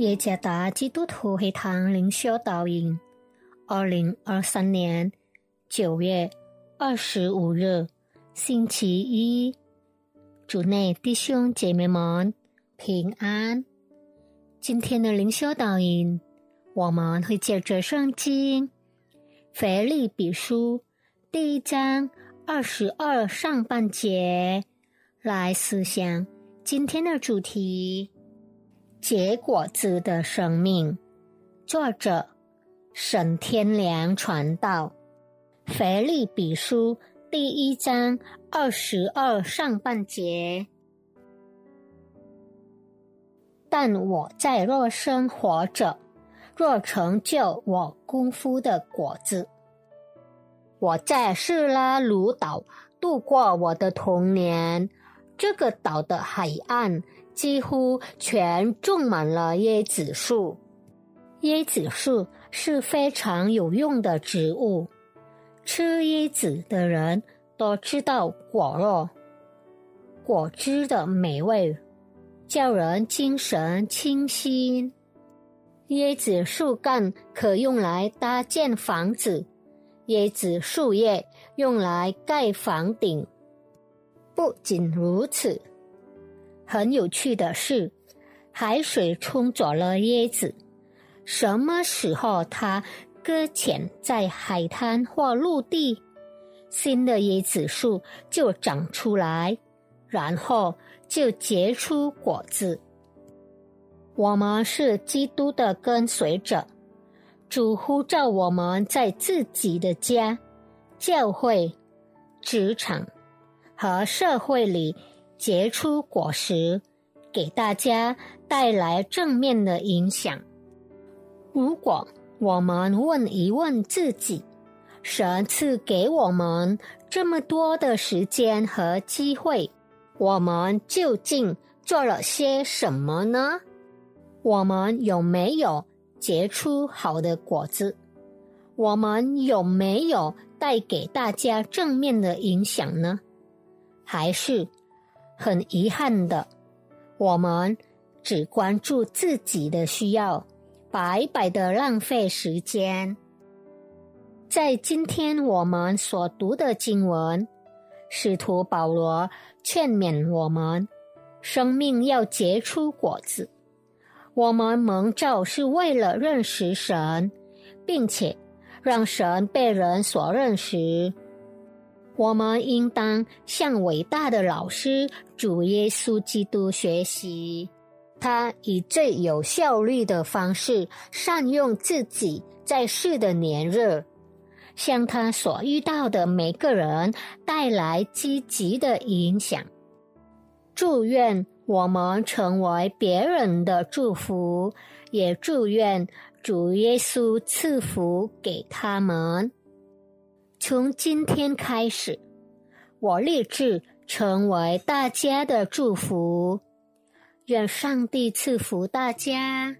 耶加达基督徒会堂灵修导引，二零二三年九月二十五日，星期一，主内弟兄姐妹们平安。今天的灵修导引，我们会借着圣经腓立比书第一章二十二上半节来思想今天的主题。结果子的生命，作者沈天良传道，腓立比书第一章二十二上半节。但我在若生活着，若成就我功夫的果子，我在士拉鲁岛度过我的童年，这个岛的海岸。几乎全种满了椰子树。椰子树是非常有用的植物，吃椰子的人都知道果肉、果汁的美味，叫人精神清新。椰子树干可用来搭建房子，椰子树叶用来盖房顶。不仅如此。很有趣的是，海水冲走了椰子，什么时候它搁浅在海滩或陆地，新的椰子树就长出来，然后就结出果子。我们是基督的跟随者，主呼召我们在自己的家、教会、职场和社会里。结出果实，给大家带来正面的影响。如果我们问一问自己，神赐给我们这么多的时间和机会，我们究竟做了些什么呢？我们有没有结出好的果子？我们有没有带给大家正面的影响呢？还是？很遗憾的，我们只关注自己的需要，白白的浪费时间。在今天我们所读的经文，使徒保罗劝勉我们：生命要结出果子。我们蒙召是为了认识神，并且让神被人所认识。我们应当向伟大的老师主耶稣基督学习，他以最有效率的方式善用自己在世的年日，向他所遇到的每个人带来积极的影响。祝愿我们成为别人的祝福，也祝愿主耶稣赐福给他们。从今天开始，我立志成为大家的祝福。愿上帝赐福大家。